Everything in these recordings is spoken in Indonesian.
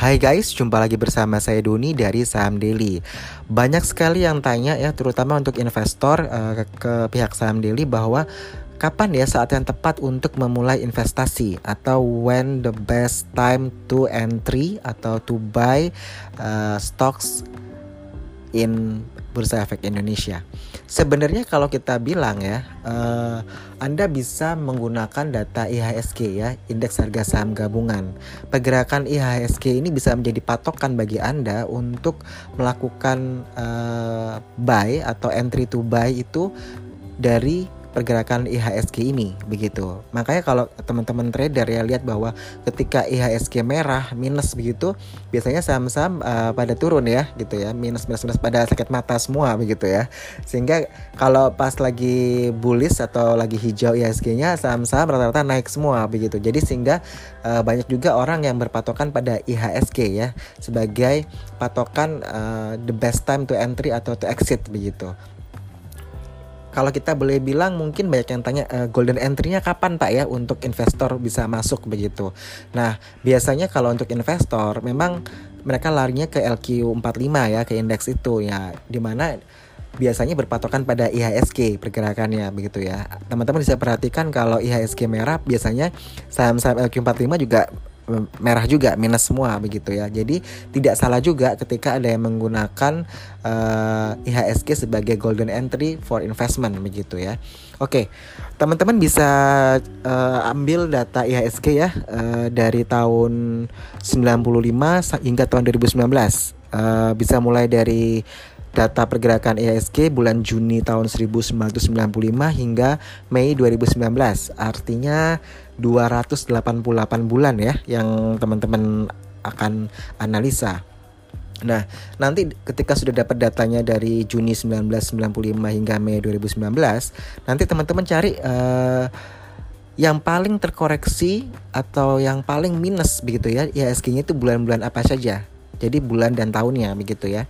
Hai guys, jumpa lagi bersama saya Doni dari Saham Daily. Banyak sekali yang tanya ya, terutama untuk investor uh, ke, ke pihak Saham Daily bahwa kapan ya saat yang tepat untuk memulai investasi atau when the best time to entry atau to buy uh, stocks in Bursa Efek Indonesia. Sebenarnya kalau kita bilang ya, uh, Anda bisa menggunakan data IHSG ya, Indeks Harga Saham Gabungan. Pergerakan IHSG ini bisa menjadi patokan bagi Anda untuk melakukan uh, buy atau entry to buy itu dari pergerakan IHSG ini begitu. Makanya kalau teman-teman trader ya lihat bahwa ketika IHSG merah minus begitu, biasanya saham-saham uh, pada turun ya gitu ya, minus minus minus pada sakit mata semua begitu ya. Sehingga kalau pas lagi bullish atau lagi hijau IHSG-nya saham-saham rata-rata naik semua begitu. Jadi sehingga uh, banyak juga orang yang berpatokan pada IHSG ya sebagai patokan uh, the best time to entry atau to exit begitu kalau kita boleh bilang mungkin banyak yang tanya uh, golden entry-nya kapan Pak ya untuk investor bisa masuk begitu. Nah, biasanya kalau untuk investor memang mereka larinya ke LQ45 ya, ke indeks itu ya, di mana biasanya berpatokan pada IHSG pergerakannya begitu ya. Teman-teman bisa perhatikan kalau IHSG merah biasanya saham-saham LQ45 juga merah juga minus semua begitu ya. Jadi tidak salah juga ketika ada yang menggunakan uh, IHSG sebagai golden entry for investment begitu ya. Oke, teman-teman bisa uh, ambil data IHSG ya uh, dari tahun 95 hingga tahun 2019. Uh, bisa mulai dari data pergerakan IHSG bulan Juni tahun 1995 hingga Mei 2019. Artinya 288 bulan ya yang teman-teman akan analisa. Nah, nanti ketika sudah dapat datanya dari Juni 1995 hingga Mei 2019, nanti teman-teman cari uh, yang paling terkoreksi atau yang paling minus begitu ya IHSG-nya itu bulan-bulan apa saja. Jadi bulan dan tahunnya begitu ya.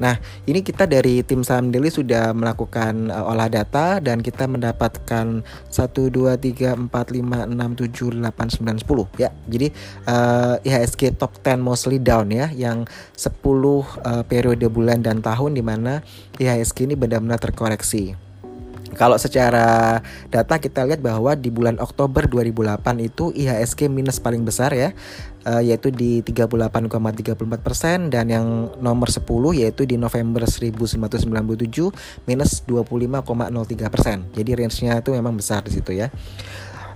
Nah, ini kita dari tim Saham Daily sudah melakukan uh, olah data dan kita mendapatkan 1 2 3 4 5 6 7 8 9 10 ya. Jadi uh, IHSG top 10 mostly down ya yang 10 uh, periode bulan dan tahun di mana IHSG ini benar-benar terkoreksi. Kalau secara data kita lihat bahwa di bulan Oktober 2008 itu IHSG minus paling besar ya, uh, yaitu di 38,34 persen dan yang nomor 10 yaitu di November 1997 minus 25,03 persen. Jadi range-nya itu memang besar di situ ya.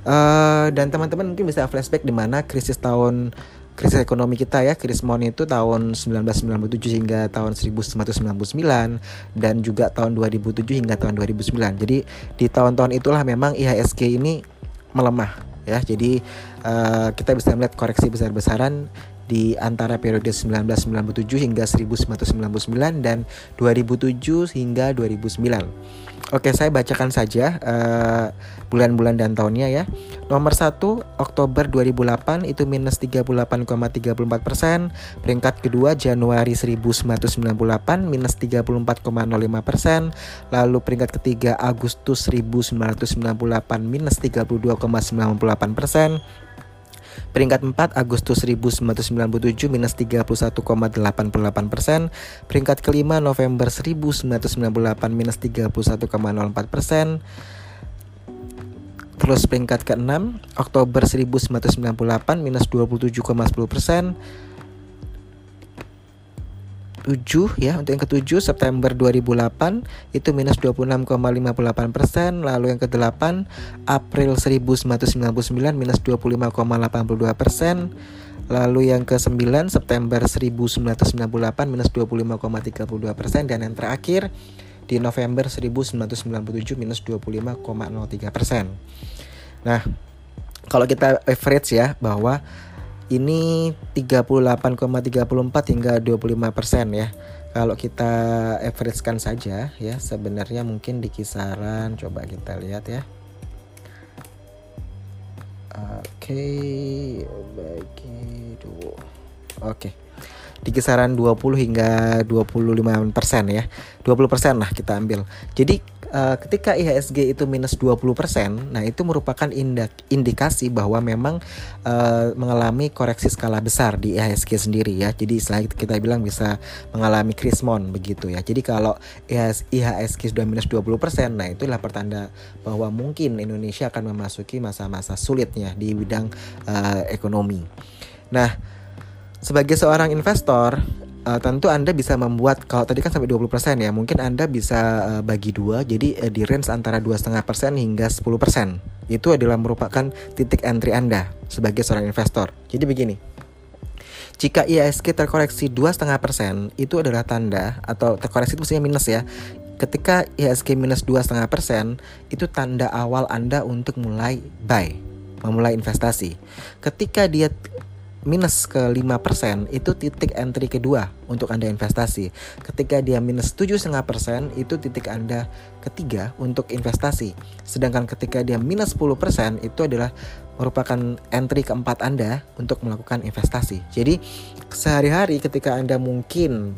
Uh, dan teman-teman mungkin bisa flashback di mana krisis tahun krisis ekonomi kita ya Krismon itu tahun 1997 hingga tahun 1999 dan juga tahun 2007 hingga tahun 2009 jadi di tahun-tahun itulah memang IHSG ini melemah ya. Jadi uh, kita bisa melihat koreksi besar-besaran di antara periode 1997 hingga 1999 dan 2007 hingga 2009 Oke, saya bacakan saja uh, bulan-bulan dan tahunnya ya. Nomor 1 Oktober 2008 itu minus 38,34 persen. Peringkat kedua Januari 1998 minus 34,05 persen. Lalu peringkat ketiga Agustus 1998 minus 32,98 persen. Peringkat 4 Agustus 1997 minus 31,88 persen. Peringkat kelima November 1998 minus 31,04 persen. Terus peringkat ke-6 Oktober 1998 minus 27,10 persen 7 ya untuk yang ketujuh September 2008 itu minus 26,58 persen lalu yang ke-8 April 1999 minus 25,82 persen lalu yang ke-9 September 1998 minus 25,32 persen dan yang terakhir di November 1997 minus 25,03 persen. Nah kalau kita average ya bahwa ini 38,34 hingga 25 persen ya. Kalau kita averagekan saja ya sebenarnya mungkin di kisaran coba kita lihat ya. Oke, bagi dua. Oke. Di kisaran 20 hingga 25 persen ya. 20 persen lah kita ambil. Jadi uh, ketika IHSG itu minus 20%, nah itu merupakan indikasi bahwa memang uh, mengalami koreksi skala besar di IHSG sendiri ya. Jadi setelah kita bilang bisa mengalami krismon begitu ya. Jadi kalau IHSG sudah minus 20%, nah itulah pertanda bahwa mungkin Indonesia akan memasuki masa-masa sulitnya di bidang uh, ekonomi. Nah, sebagai seorang investor uh, tentu Anda bisa membuat kalau tadi kan sampai 20% ya, mungkin Anda bisa uh, bagi dua jadi uh, di range antara 2,5% hingga 10%. Itu adalah merupakan titik entry Anda sebagai seorang investor. Jadi begini. Jika IISG terkoreksi 2,5% itu adalah tanda atau terkoreksi itu maksudnya minus ya. Ketika IISG minus 2,5% itu tanda awal Anda untuk mulai buy, memulai investasi. Ketika dia minus ke 5% itu titik entry kedua untuk Anda investasi. Ketika dia minus 7,5% itu titik Anda ketiga untuk investasi. Sedangkan ketika dia minus 10% itu adalah merupakan entry keempat Anda untuk melakukan investasi. Jadi sehari-hari ketika Anda mungkin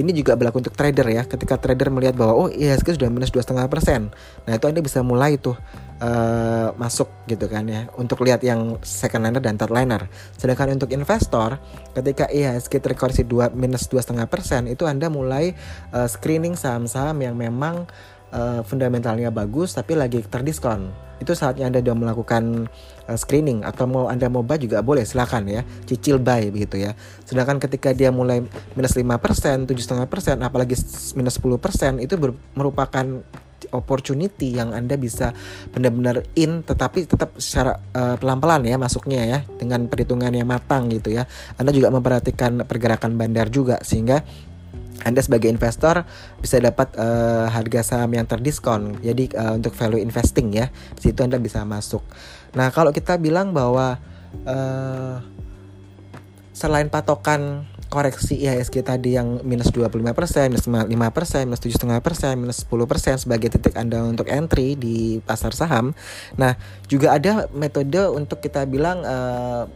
ini juga berlaku untuk trader ya. Ketika trader melihat bahwa oh IHSG sudah minus dua setengah persen, nah itu anda bisa mulai tuh uh, masuk gitu kan ya untuk lihat yang second liner dan third liner. Sedangkan untuk investor, ketika IHSG terkoreksi dua minus dua setengah persen, itu anda mulai uh, screening saham-saham yang memang uh, fundamentalnya bagus tapi lagi terdiskon. Itu saatnya anda sudah melakukan uh, screening atau mau anda mau buy juga boleh silakan ya. Cicil buy begitu ya. Sedangkan ketika dia mulai minus 5% 7,5% apalagi minus 10% itu merupakan opportunity yang anda bisa benar-benar in tetapi tetap secara uh, pelan-pelan ya masuknya ya dengan perhitungan yang matang gitu ya. Anda juga memperhatikan pergerakan bandar juga sehingga anda sebagai investor bisa dapat uh, harga saham yang terdiskon. Jadi uh, untuk value investing ya, di situ Anda bisa masuk. Nah, kalau kita bilang bahwa uh, selain patokan koreksi IHSG tadi yang minus 25%, minus 5%, minus 7,5%, minus 10% sebagai titik Anda untuk entry di pasar saham. Nah, juga ada metode untuk kita bilang uh,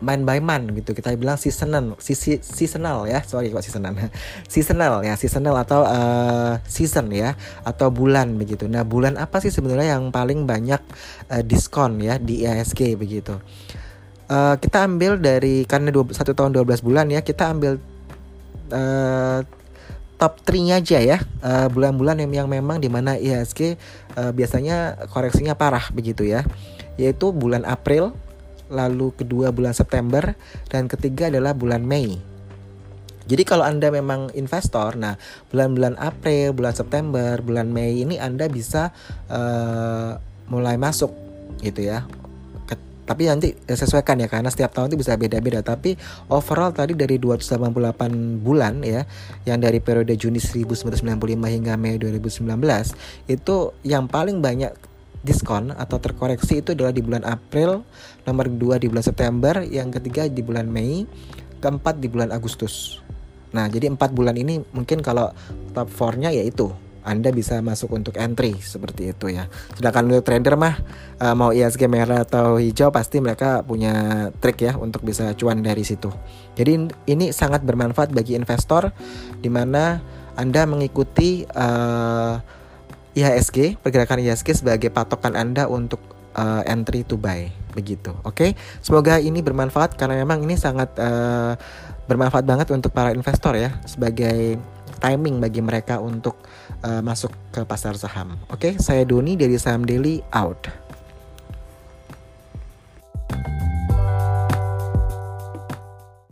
man by man gitu. Kita bilang seasonal seasonal ya. Sorry kok seasonal. Seasonal ya seasonal atau uh, season ya atau bulan begitu. Nah bulan apa sih sebenarnya yang paling banyak uh, diskon ya di IISG begitu? Uh, kita ambil dari karena dua, satu tahun 12 bulan ya kita ambil uh, top 3-nya aja ya bulan-bulan uh, yang, yang memang di mana IHSG uh, biasanya koreksinya parah begitu ya. Yaitu bulan April lalu kedua bulan September, dan ketiga adalah bulan Mei. Jadi kalau Anda memang investor, nah bulan-bulan April, bulan September, bulan Mei ini Anda bisa uh, mulai masuk gitu ya. Tapi nanti sesuaikan ya karena setiap tahun itu bisa beda-beda. Tapi overall tadi dari 288 bulan ya, yang dari periode Juni 1995 hingga Mei 2019 itu yang paling banyak diskon atau terkoreksi itu adalah di bulan April, nomor kedua di bulan September, yang ketiga di bulan Mei, keempat di bulan Agustus. Nah, jadi empat bulan ini mungkin kalau top 4-nya yaitu anda bisa masuk untuk entry seperti itu ya. Sedangkan untuk trader mah uh, mau ISG merah atau hijau pasti mereka punya trik ya untuk bisa cuan dari situ. Jadi ini sangat bermanfaat bagi investor di mana Anda mengikuti uh, IHSG, pergerakan IHSG sebagai patokan Anda untuk uh, entry to buy begitu. Oke, okay? semoga ini bermanfaat karena memang ini sangat uh, bermanfaat banget untuk para investor ya sebagai timing bagi mereka untuk uh, masuk ke pasar saham. Oke, okay? saya Doni dari Saham Daily out.